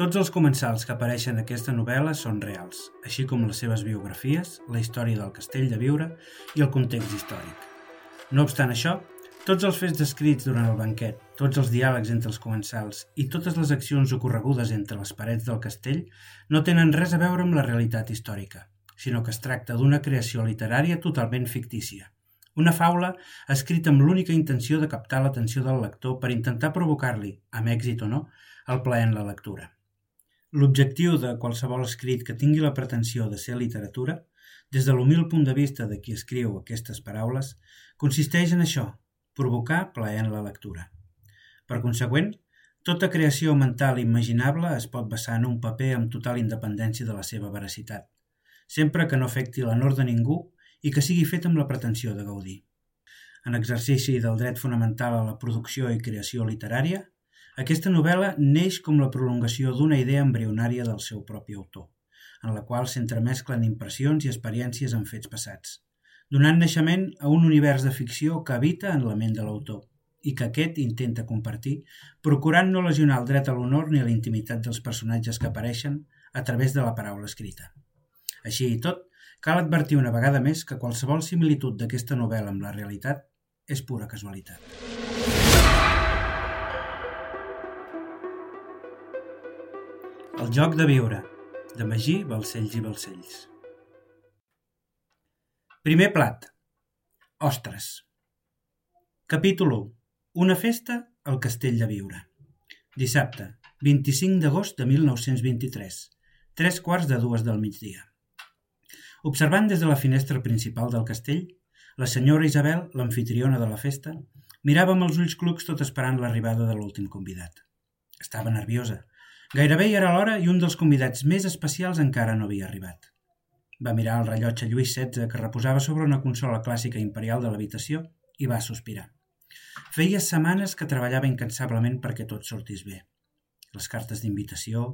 Tots els comensals que apareixen en aquesta novel·la són reals, així com les seves biografies, la història del castell de Viure i el context històric. No obstant això, tots els fets descrits durant el banquet, tots els diàlegs entre els comensals i totes les accions ocorregudes entre les parets del castell no tenen res a veure amb la realitat històrica, sinó que es tracta d'una creació literària totalment fictícia. Una faula escrita amb l'única intenció de captar l'atenció del lector per intentar provocar-li, amb èxit o no, el plaer en la lectura. L'objectiu de qualsevol escrit que tingui la pretensió de ser literatura, des de l'humil punt de vista de qui escriu aquestes paraules, consisteix en això, provocar plaer en la lectura. Per consegüent, tota creació mental imaginable es pot basar en un paper amb total independència de la seva veracitat, sempre que no afecti l'honor de ningú i que sigui fet amb la pretensió de gaudir. En exercici del dret fonamental a la producció i creació literària, aquesta novel·la neix com la prolongació d'una idea embrionària del seu propi autor, en la qual s'entremesclen impressions i experiències en fets passats, donant naixement a un univers de ficció que habita en la ment de l'autor i que aquest intenta compartir, procurant no lesionar el dret a l'honor ni a la intimitat dels personatges que apareixen a través de la paraula escrita. Així i tot, cal advertir una vegada més que qualsevol similitud d'aquesta novel·la amb la realitat és pura casualitat. El joc de viure, de Magí, Balcells i Balcells. Primer plat. Ostres. Capítol 1. Una festa al Castell de Viure. Dissabte, 25 d'agost de 1923. Tres quarts de dues del migdia. Observant des de la finestra principal del castell, la senyora Isabel, l'anfitriona de la festa, mirava amb els ulls clucs tot esperant l'arribada de l'últim convidat. Estava nerviosa, Gairebé hi era l'hora i un dels convidats més especials encara no havia arribat. Va mirar el rellotge Lluís XVI que reposava sobre una consola clàssica imperial de l'habitació i va sospirar. Feia setmanes que treballava incansablement perquè tot sortís bé. Les cartes d'invitació,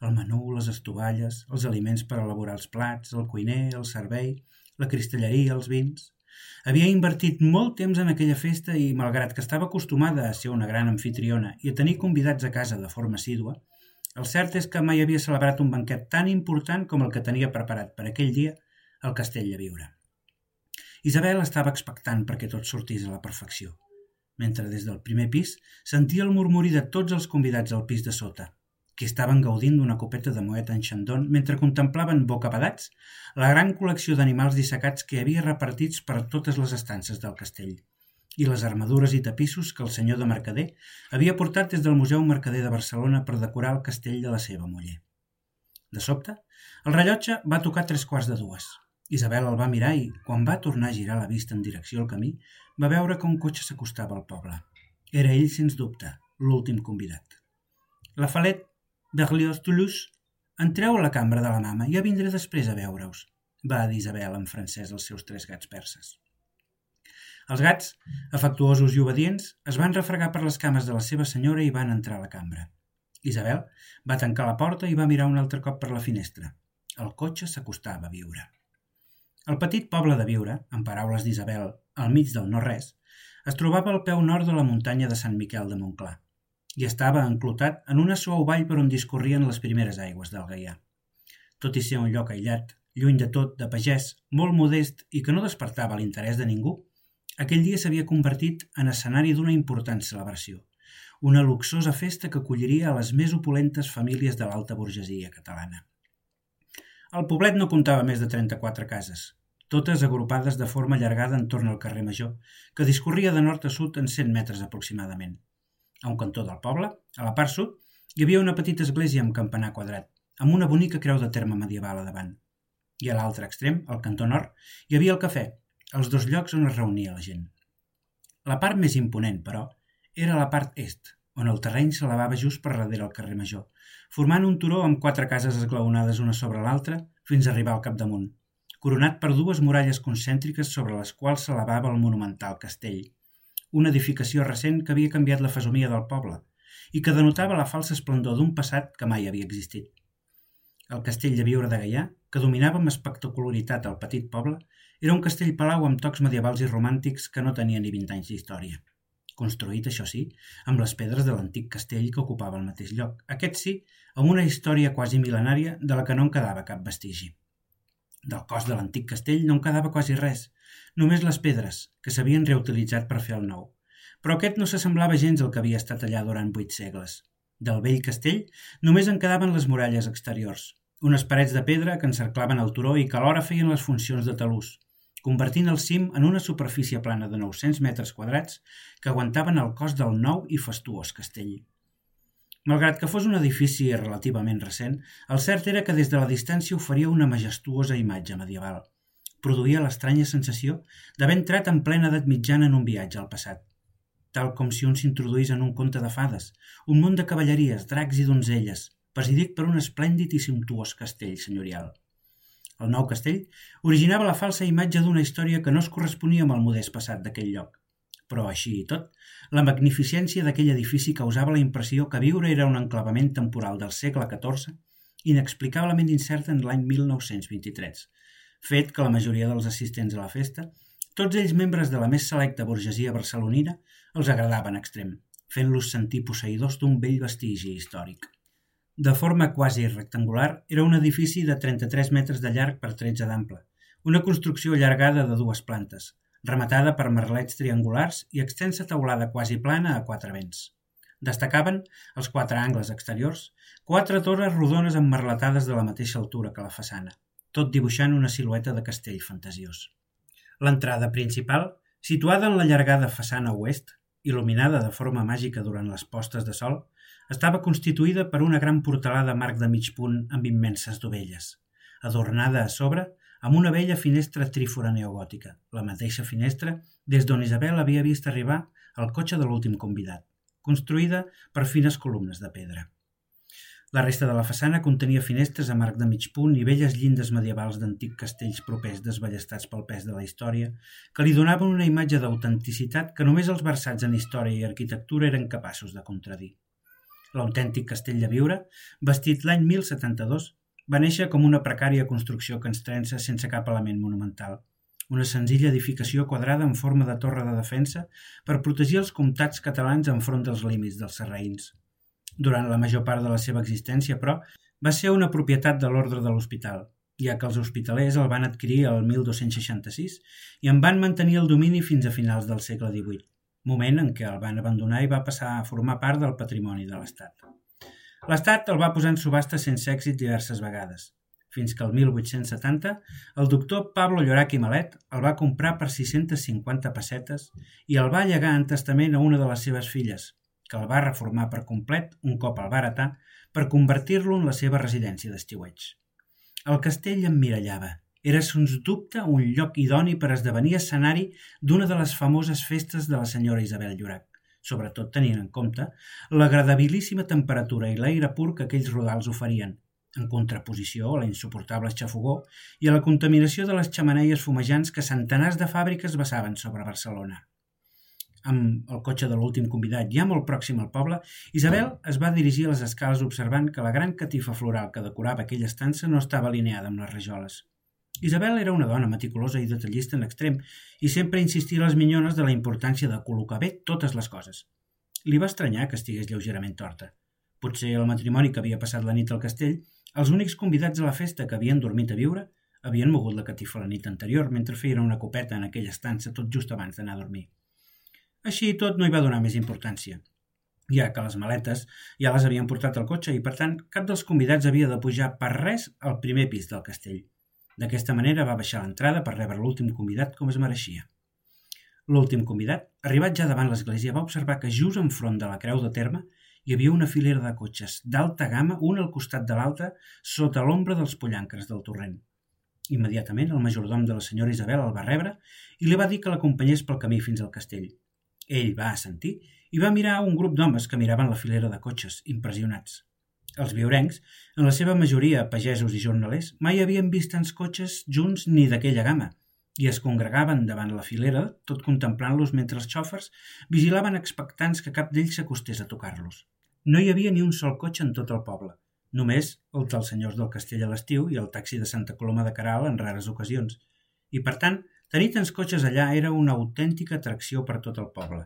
el menú, les estovalles, els aliments per elaborar els plats, el cuiner, el servei, la cristalleria, els vins... Havia invertit molt temps en aquella festa i, malgrat que estava acostumada a ser una gran anfitriona i a tenir convidats a casa de forma assídua, el cert és que mai havia celebrat un banquet tan important com el que tenia preparat per aquell dia al castell de Viure. Isabel estava expectant perquè tot sortís a la perfecció, mentre des del primer pis sentia el murmuri de tots els convidats al pis de sota, que estaven gaudint d'una copeta de moeta en xandón mentre contemplaven bocabadats la gran col·lecció d'animals dissecats que havia repartits per totes les estances del castell i les armadures i tapissos que el senyor de Mercader havia portat des del Museu Mercader de Barcelona per decorar el castell de la seva muller. De sobte, el rellotge va tocar tres quarts de dues. Isabel el va mirar i, quan va tornar a girar la vista en direcció al camí, va veure que un cotxe s'acostava al poble. Era ell, sens dubte, l'últim convidat. La Falet, Berlioz Toulouse, entreu a la cambra de la mama, ja vindré després a veure-us, va dir Isabel en francès als seus tres gats perses. Els gats, afectuosos i obedients, es van refregar per les cames de la seva senyora i van entrar a la cambra. Isabel va tancar la porta i va mirar un altre cop per la finestra. El cotxe s'acostava a viure. El petit poble de Viure, en paraules d'Isabel, al mig del no-res, es trobava al peu nord de la muntanya de Sant Miquel de Montclar i estava enclotat en una suau vall per on discorrien les primeres aigües del Gaià. Tot i ser un lloc aïllat, lluny de tot, de pagès, molt modest i que no despertava l'interès de ningú, aquell dia s'havia convertit en escenari d'una important celebració, una luxosa festa que acolliria a les més opulentes famílies de l'alta burgesia catalana. El poblet no comptava més de 34 cases, totes agrupades de forma allargada entorn al carrer Major, que discorria de nord a sud en 100 metres aproximadament. A un cantó del poble, a la part sud, hi havia una petita església amb campanar quadrat, amb una bonica creu de terme medieval a davant. I a l'altre extrem, al cantó nord, hi havia el cafè, els dos llocs on es reunia la gent. La part més imponent, però, era la part est, on el terreny s'elevava just per darrere el carrer Major, formant un turó amb quatre cases esglaonades una sobre l'altra fins a arribar al capdamunt, coronat per dues muralles concèntriques sobre les quals s'elevava el monumental castell, una edificació recent que havia canviat la fesomia del poble i que denotava la falsa esplendor d'un passat que mai havia existit. El castell de Viure de Gaià, que dominava amb espectacularitat el petit poble, era un castell-palau amb tocs medievals i romàntics que no tenia ni 20 anys d'història. construït, això sí, amb les pedres de l'antic castell que ocupava el mateix lloc. Aquest sí, amb una història quasi mil·lenària de la que no en quedava cap vestigi. Del cos de l'antic castell no en quedava quasi res, només les pedres, que s'havien reutilitzat per fer el nou. Però aquest no s'assemblava gens al que havia estat allà durant vuit segles. Del vell castell només en quedaven les muralles exteriors, unes parets de pedra que encerclaven el turó i que alhora feien les funcions de talús, convertint el cim en una superfície plana de 900 metres quadrats que aguantaven el cos del nou i fastuós castell. Malgrat que fos un edifici relativament recent, el cert era que des de la distància oferia una majestuosa imatge medieval. Produïa l'estranya sensació d'haver entrat en plena edat mitjana en un viatge al passat, tal com si un s'introduís en un conte de fades, un món de cavalleries, dracs i donzelles, presidit per un esplèndid i sumptuós castell senyorial el nou castell, originava la falsa imatge d'una història que no es corresponia amb el modest passat d'aquell lloc. Però així i tot, la magnificència d'aquell edifici causava la impressió que viure era un enclavament temporal del segle XIV inexplicablement incert en l'any 1923, fet que la majoria dels assistents a la festa, tots ells membres de la més selecta burgesia barcelonina, els agradava en extrem, fent-los sentir posseïdors d'un vell vestigi històric. De forma quasi rectangular, era un edifici de 33 metres de llarg per 13 d'ample, una construcció allargada de dues plantes, rematada per merlets triangulars i extensa teulada quasi plana a quatre vents. Destacaven, als quatre angles exteriors, quatre torres rodones emmerletades de la mateixa altura que la façana, tot dibuixant una silueta de castell fantasiós. L'entrada principal, situada en l'allargada façana oest, il·luminada de forma màgica durant les postes de sol, estava constituïda per una gran portalada marc de mig punt amb immenses dovelles, adornada a sobre amb una vella finestra trífora neogòtica, la mateixa finestra des d'on Isabel havia vist arribar el cotxe de l'últim convidat, construïda per fines columnes de pedra. La resta de la façana contenia finestres a marc de mig punt i velles llindes medievals d'antics castells propers desballestats pel pes de la història, que li donaven una imatge d'autenticitat que només els versats en història i arquitectura eren capaços de contradir l'autèntic castell de Viure, vestit l'any 1072, va néixer com una precària construcció que ens trença sense cap element monumental. Una senzilla edificació quadrada en forma de torre de defensa per protegir els comtats catalans enfront dels límits dels serraïns. Durant la major part de la seva existència, però, va ser una propietat de l'ordre de l'hospital, ja que els hospitalers el van adquirir el 1266 i en van mantenir el domini fins a finals del segle XVIII moment en què el van abandonar i va passar a formar part del patrimoni de l'Estat. L'Estat el va posar en subhasta sense èxit diverses vegades, fins que el 1870 el doctor Pablo Llorac i Malet el va comprar per 650 pessetes i el va llegar en testament a una de les seves filles, que el va reformar per complet un cop el va heretar per convertir-lo en la seva residència d'estiueig. El castell emmirallava, era sens dubte un lloc idoni per esdevenir escenari d'una de les famoses festes de la senyora Isabel Llorac, sobretot tenint en compte l'agradabilíssima temperatura i l'aire pur que aquells rodals oferien, en contraposició a la insuportable xafogó i a la contaminació de les xamaneies fumejants que centenars de fàbriques vessaven sobre Barcelona. Amb el cotxe de l'últim convidat ja molt pròxim al poble, Isabel es va dirigir a les escales observant que la gran catifa floral que decorava aquella estança no estava alineada amb les rajoles. Isabel era una dona meticulosa i detallista en l'extrem i sempre insistia a les minyones de la importància de col·locar bé totes les coses. Li va estranyar que estigués lleugerament torta. Potser el matrimoni que havia passat la nit al castell, els únics convidats a la festa que havien dormit a viure, havien mogut la catifa la nit anterior mentre feien una copeta en aquella estança tot just abans d'anar a dormir. Així i tot no hi va donar més importància, ja que les maletes ja les havien portat al cotxe i, per tant, cap dels convidats havia de pujar per res al primer pis del castell. D'aquesta manera va baixar l'entrada per rebre l'últim convidat com es mereixia. L'últim convidat, arribat ja davant l'església, va observar que just enfront de la creu de terme hi havia una filera de cotxes d'alta gamma, un al costat de l'altre, sota l'ombra dels pollancres del torrent. Immediatament el majordom de la senyora Isabel el va rebre i li va dir que l'acompanyés pel camí fins al castell. Ell va assentir i va mirar un grup d'homes que miraven la filera de cotxes, impressionats. Els viurencs, en la seva majoria pagesos i jornalers, mai havien vist tants cotxes junts ni d'aquella gamma, i es congregaven davant la filera, tot contemplant-los mentre els xòfers vigilaven expectants que cap d'ells s'acostés a tocar-los. No hi havia ni un sol cotxe en tot el poble, només el dels senyors del castell a l'estiu i el taxi de Santa Coloma de Caral en rares ocasions, i per tant, tenir tants cotxes allà era una autèntica atracció per tot el poble.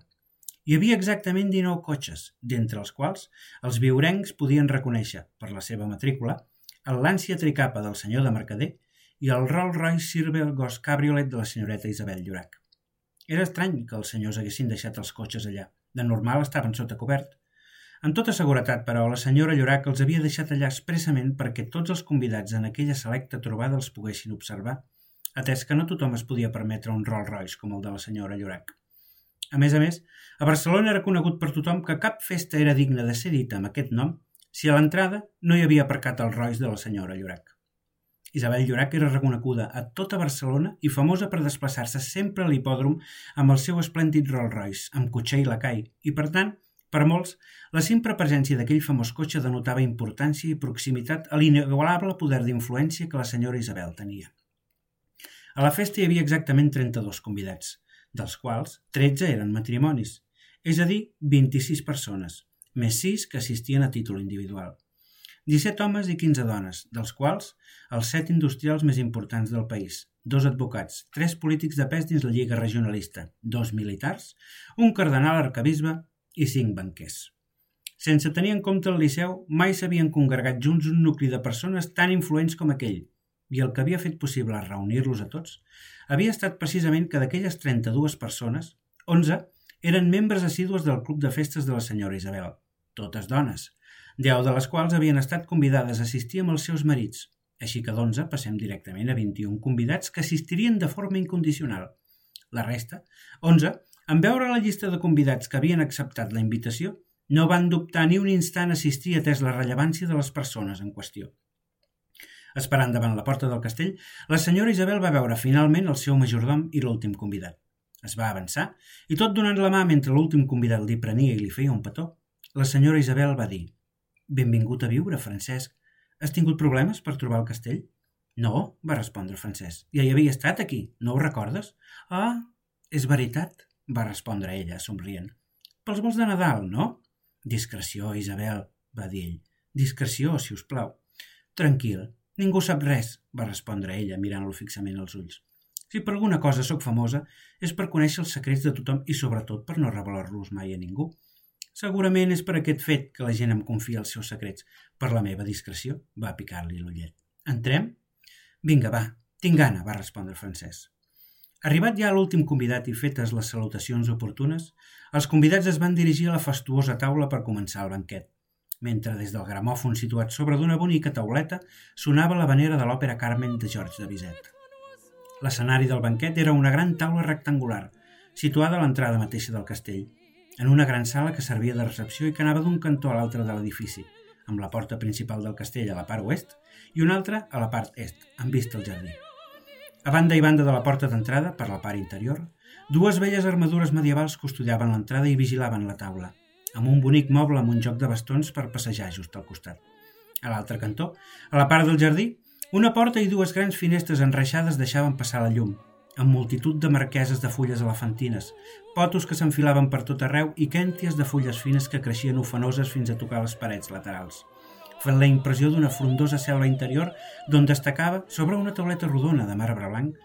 Hi havia exactament 19 cotxes, d'entre els quals els viurencs podien reconèixer, per la seva matrícula, el Lancia Tricapa del senyor de Mercader i el Rolls-Royce Silver Ghost Cabriolet de la senyoreta Isabel Llorac. Era estrany que els senyors haguessin deixat els cotxes allà. De normal estaven sota cobert. Amb tota seguretat, però, la senyora Llorac els havia deixat allà expressament perquè tots els convidats en aquella selecta trobada els poguessin observar, atès que no tothom es podia permetre un Rolls Royce com el de la senyora Llorac. A més a més, a Barcelona era conegut per tothom que cap festa era digna de ser dita amb aquest nom si a l'entrada no hi havia aparcat el Royce de la senyora Llorac. Isabel Llorac era reconeguda a tota Barcelona i famosa per desplaçar-se sempre a l'hipòdrom amb el seu esplèndid Rolls Royce, amb cotxer i lacai, i per tant, per molts, la simple presència d'aquell famós cotxe denotava importància i proximitat a l'inigualable poder d'influència que la senyora Isabel tenia. A la festa hi havia exactament 32 convidats, dels quals 13 eren matrimonis, és a dir, 26 persones, més 6 que assistien a títol individual. 17 homes i 15 dones, dels quals els 7 industrials més importants del país, dos advocats, tres polítics de pes dins la Lliga Regionalista, dos militars, un cardenal arcabisbe i cinc banquers. Sense tenir en compte el Liceu, mai s'havien congregat junts un nucli de persones tan influents com aquell, i el que havia fet possible reunir-los a tots havia estat precisament que d'aquelles 32 persones, 11 eren membres assidus del club de festes de la senyora Isabel, totes dones, 10 de les quals havien estat convidades a assistir amb els seus marits, així que d'11 passem directament a 21 convidats que assistirien de forma incondicional. La resta, 11, en veure la llista de convidats que havien acceptat la invitació, no van dubtar ni un instant a assistir atès la rellevància de les persones en qüestió. Esperant davant la porta del castell, la senyora Isabel va veure finalment el seu majordom i l'últim convidat. Es va avançar i tot donant la mà mentre l'últim convidat li prenia i li feia un petó, la senyora Isabel va dir «Benvingut a viure, Francesc. Has tingut problemes per trobar el castell?» «No», va respondre Francesc. «Ja hi havia estat aquí, no ho recordes?» «Ah, és veritat», va respondre ella, somrient. Pels vols de Nadal, no? Discreció, Isabel, va dir ell. Discreció, si us plau. Tranquil, ningú sap res, va respondre ella, mirant-lo fixament als ulls. Si per alguna cosa sóc famosa, és per conèixer els secrets de tothom i sobretot per no revelar-los mai a ningú. Segurament és per aquest fet que la gent em confia els seus secrets. Per la meva discreció, va picar-li l'ullet. Entrem? Vinga, va, tinc gana, va respondre Francesc. Arribat ja l'últim convidat i fetes les salutacions oportunes, els convidats es van dirigir a la fastuosa taula per començar el banquet, mentre des del gramòfon situat sobre d'una bonica tauleta sonava la vanera de l'òpera Carmen de George de Bizet. L'escenari del banquet era una gran taula rectangular, situada a l'entrada mateixa del castell, en una gran sala que servia de recepció i que anava d'un cantó a l'altre de l'edifici, amb la porta principal del castell a la part oest i una altra a la part est, amb vista al jardí. A banda i banda de la porta d'entrada, per la part interior, dues velles armadures medievals custodiaven l'entrada i vigilaven la taula, amb un bonic moble amb un joc de bastons per passejar just al costat. A l'altre cantó, a la part del jardí, una porta i dues grans finestres enreixades deixaven passar la llum, amb multitud de marqueses de fulles elefantines, potos que s'enfilaven per tot arreu i quènties de fulles fines que creixien ofenoses fins a tocar les parets laterals fent la impressió d'una frondosa selva interior d'on destacava, sobre una tauleta rodona de marbre blanc,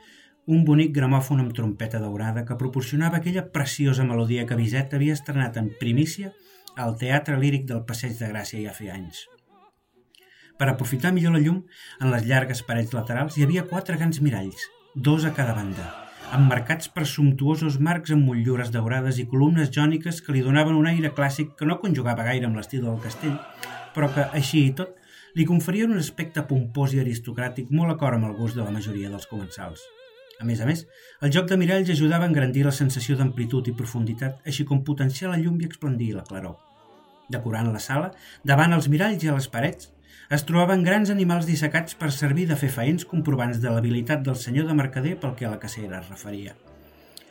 un bonic gramòfon amb trompeta daurada que proporcionava aquella preciosa melodia que Bizet havia estrenat en primícia al Teatre Líric del Passeig de Gràcia ja feia anys. Per aprofitar millor la llum, en les llargues parets laterals hi havia quatre grans miralls, dos a cada banda, emmarcats per sumptuosos marcs amb motllures daurades i columnes jòniques que li donaven un aire clàssic que no conjugava gaire amb l'estil del castell, però que, així i tot, li conferien un aspecte pompós i aristocràtic molt acord amb el gust de la majoria dels comensals. A més a més, el joc de miralls ajudava a engrandir la sensació d'amplitud i profunditat, així com potenciar la llum i explandir la claror. Decorant la sala, davant els miralls i a les parets, es trobaven grans animals dissecats per servir de fer faents comprovants de l'habilitat del senyor de mercader pel que a la cacera es referia.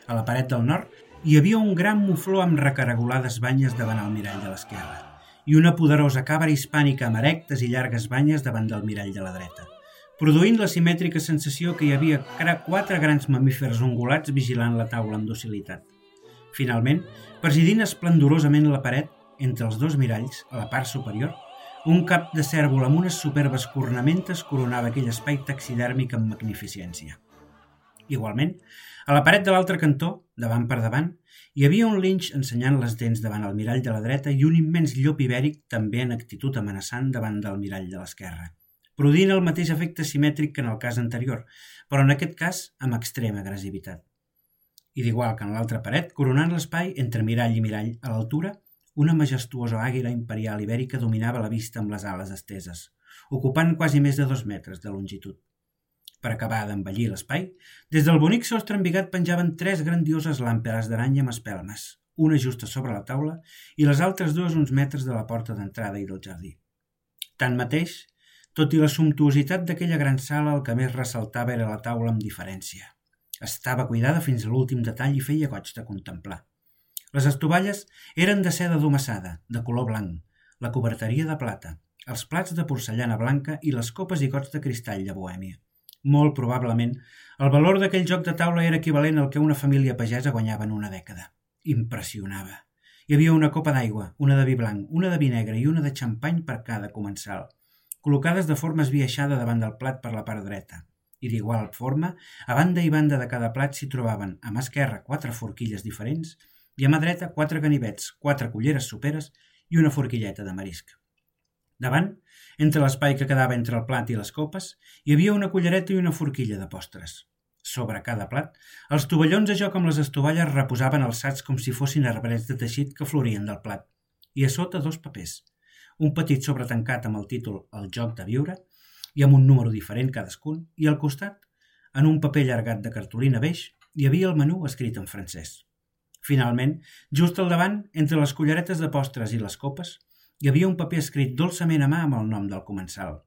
A la paret del nord hi havia un gran mufló amb recaragolades banyes davant el mirall de l'esquerra i una poderosa cabra hispànica amb erectes i llargues banyes davant del mirall de la dreta, produint la simètrica sensació que hi havia quatre grans mamífers ungulats vigilant la taula amb docilitat. Finalment, presidint esplendorosament la paret, entre els dos miralls, a la part superior, un cap de cèrvol amb unes superbes cornamentes coronava aquell espai taxidèrmic amb magnificència. Igualment, a la paret de l'altre cantó, davant per davant, hi havia un linx ensenyant les dents davant el mirall de la dreta i un immens llop ibèric també en actitud amenaçant davant del mirall de l'esquerra, produint el mateix efecte simètric que en el cas anterior, però en aquest cas amb extrema agressivitat. I d'igual que en l'altra paret, coronant l'espai entre mirall i mirall a l'altura, una majestuosa àguila imperial ibèrica dominava la vista amb les ales esteses, ocupant quasi més de dos metres de longitud. Per acabar d'embellir l'espai, des del bonic sostre embigat penjaven tres grandioses làmperes d'aranya amb espelmes, una justa sobre la taula i les altres dues uns metres de la porta d'entrada i del jardí. Tanmateix, tot i la sumptuositat d'aquella gran sala, el que més ressaltava era la taula amb diferència. Estava cuidada fins a l'últim detall i feia goig de contemplar. Les estovalles eren de seda domassada, de color blanc, la coberteria de plata, els plats de porcellana blanca i les copes i gots de cristall de Bohèmia. Molt probablement, el valor d'aquell joc de taula era equivalent al que una família pagesa guanyava en una dècada. Impressionava. Hi havia una copa d'aigua, una de vi blanc, una de vi negre i una de xampany per cada comensal, col·locades de forma esbiaixada davant del plat per la part dreta. I d'igual forma, a banda i banda de cada plat s'hi trobaven, a mà esquerra, quatre forquilles diferents i a mà dreta quatre ganivets, quatre culleres soperes i una forquilleta de marisc. Davant, entre l'espai que quedava entre el plat i les copes, hi havia una cullereta i una forquilla de postres. Sobre cada plat, els tovallons de joc amb les estovalles reposaven alçats com si fossin arbrets de teixit que florien del plat. I a sota dos papers. Un petit sobretancat amb el títol El joc de viure, i amb un número diferent cadascun, i al costat, en un paper llargat de cartolina beix, hi havia el menú escrit en francès. Finalment, just al davant, entre les culleretes de postres i les copes, hi havia un paper escrit dolçament a mà amb el nom del comensal.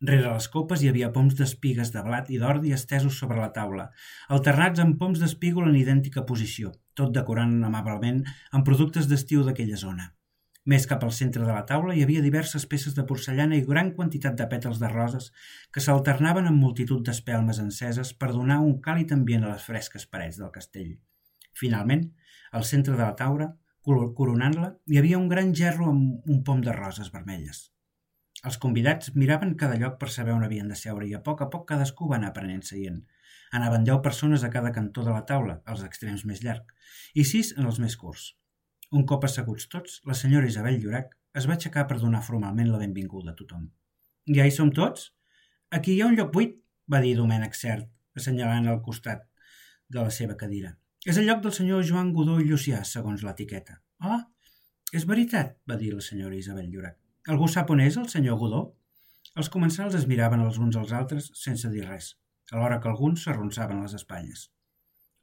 Rere les copes hi havia poms d'espigues de blat i d'ordi estesos sobre la taula, alternats amb poms d'espígol en idèntica posició, tot decorant amablement amb productes d'estiu d'aquella zona. Més cap al centre de la taula hi havia diverses peces de porcellana i gran quantitat de pètals de roses que s'alternaven amb multitud d'espelmes enceses per donar un càlid ambient a les fresques parets del castell. Finalment, al centre de la taula, Coronant-la, hi havia un gran gerro amb un pom de roses vermelles. Els convidats miraven cada lloc per saber on havien de seure i a poc a poc cadascú va anar prenent seient. Anaven deu persones a cada cantó de la taula, als extrems més llarg, i sis en els més curts. Un cop asseguts tots, la senyora Isabel Llorac es va aixecar per donar formalment la benvinguda a tothom. Ja hi som tots? Aquí hi ha un lloc buit, va dir Domènec Cert, assenyalant al costat de la seva cadira. És el lloc del senyor Joan Godó i Llucià, segons l'etiqueta. Ah, és veritat, va dir la senyora Isabel Llorac. Algú sap on és el senyor Godó? Els comensals es miraven els uns als altres sense dir res, alhora que alguns s'arronsaven les espatlles.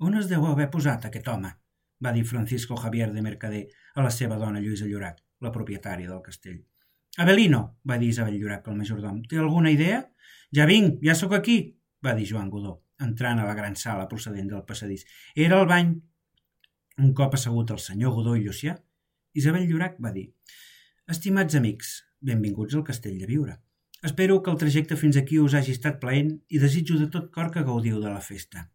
On es deu haver posat aquest home? Va dir Francisco Javier de Mercader a la seva dona Lluïsa Llorac, la propietària del castell. Abelino, va dir Isabel Llorac, el majordom, té alguna idea? Ja vinc, ja sóc aquí, va dir Joan Godó entrant a la gran sala procedent del passadís. Era el bany. Un cop assegut el senyor Godó i Llucià, Isabel Llorac va dir Estimats amics, benvinguts al Castell de Viure. Espero que el trajecte fins aquí us hagi estat plaent i desitjo de tot cor que gaudiu de la festa.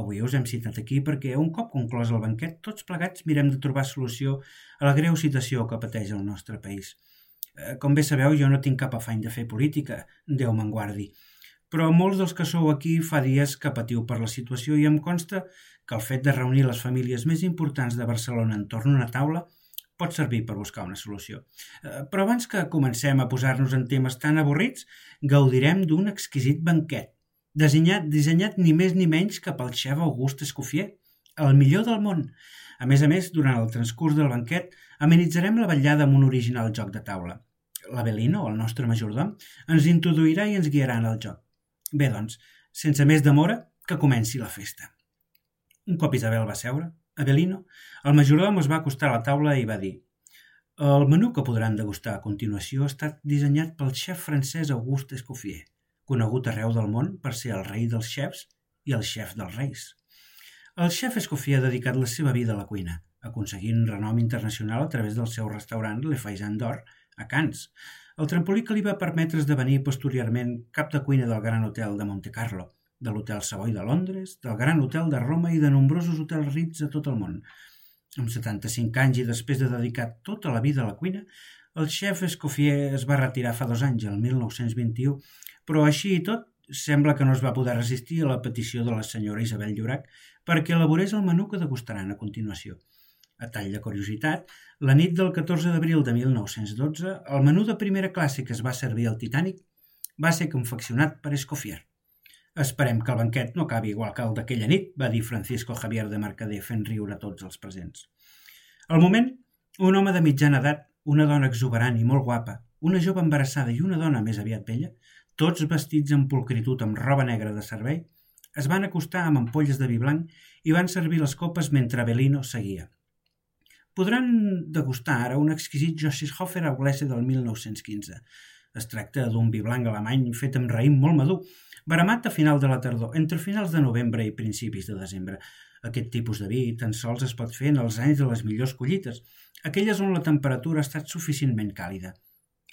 Avui us hem citat aquí perquè un cop conclòs el banquet, tots plegats mirem de trobar solució a la greu situació que pateix el nostre país. Eh, com bé sabeu, jo no tinc cap afany de fer política, Déu me'n guardi, però molts dels que sou aquí fa dies que patiu per la situació i em consta que el fet de reunir les famílies més importants de Barcelona entorn una taula pot servir per buscar una solució. Eh, però abans que comencem a posar-nos en temes tan avorrits, gaudirem d'un exquisit banquet, dissenyat, dissenyat ni més ni menys que pel xef August Escoffier, el millor del món. A més a més, durant el transcurs del banquet, amenitzarem la vetllada amb un original joc de taula. L'Avelino, el nostre majordom, ens introduirà i ens guiarà en el joc. Bé, doncs, sense més demora, que comenci la festa. Un cop Isabel va seure, Avelino, el majordom es va acostar a la taula i va dir el menú que podran degustar a continuació ha estat dissenyat pel xef francès Auguste Escoffier, conegut arreu del món per ser el rei dels xefs i el xef dels reis. El xef Escoffier ha dedicat la seva vida a la cuina, aconseguint renom internacional a través del seu restaurant Le Faisan d'Or a Cannes, el trampolí que li va permetre esdevenir posteriorment cap de cuina del Gran Hotel de Monte Carlo, de l'Hotel Savoy de Londres, del Gran Hotel de Roma i de nombrosos hotels Ritz a tot el món. Amb 75 anys i després de dedicar tota la vida a la cuina, el xef Escoffier es va retirar fa dos anys, el 1921, però així i tot sembla que no es va poder resistir a la petició de la senyora Isabel Llorac perquè elaborés el menú que degustaran a continuació. A tall de curiositat, la nit del 14 d'abril de 1912, el menú de primera classe que es va servir al Titanic va ser confeccionat per Escoffier. Esperem que el banquet no acabi igual que el d'aquella nit, va dir Francisco Javier de Mercader fent riure tots els presents. Al moment, un home de mitjana edat, una dona exuberant i molt guapa, una jove embarassada i una dona més aviat vella, tots vestits amb pulcritud amb roba negra de servei, es van acostar amb ampolles de vi blanc i van servir les copes mentre Belino seguia. Podran degustar ara un exquisit Jossishofer Auglese del 1915. Es tracta d'un vi blanc alemany fet amb raïm molt madur, Baramat a final de la tardor, entre finals de novembre i principis de desembre. Aquest tipus de vi tan sols es pot fer en els anys de les millors collites, aquelles on la temperatura ha estat suficientment càlida.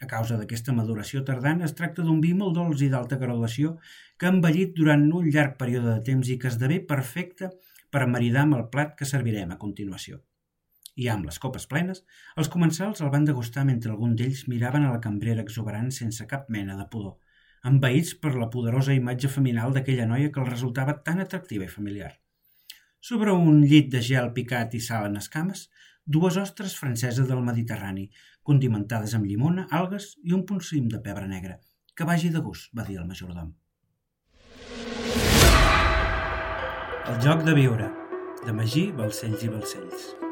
A causa d'aquesta maduració tardana es tracta d'un vi molt dolç i d'alta graduació que ha envellit durant un llarg període de temps i que esdevé perfecte per maridar amb el plat que servirem a continuació. I amb les copes plenes, els comensals el van degustar mentre algun d'ells miraven a la cambrera exuberant sense cap mena de pudor envaïts per la poderosa imatge feminal d'aquella noia que els resultava tan atractiva i familiar. Sobre un llit de gel picat i sal en escames, dues ostres franceses del Mediterrani, condimentades amb llimona, algues i un punt de pebre negre. Que vagi de gust, va dir el majordom. El joc de viure, de Magí, Balcells i Balcells.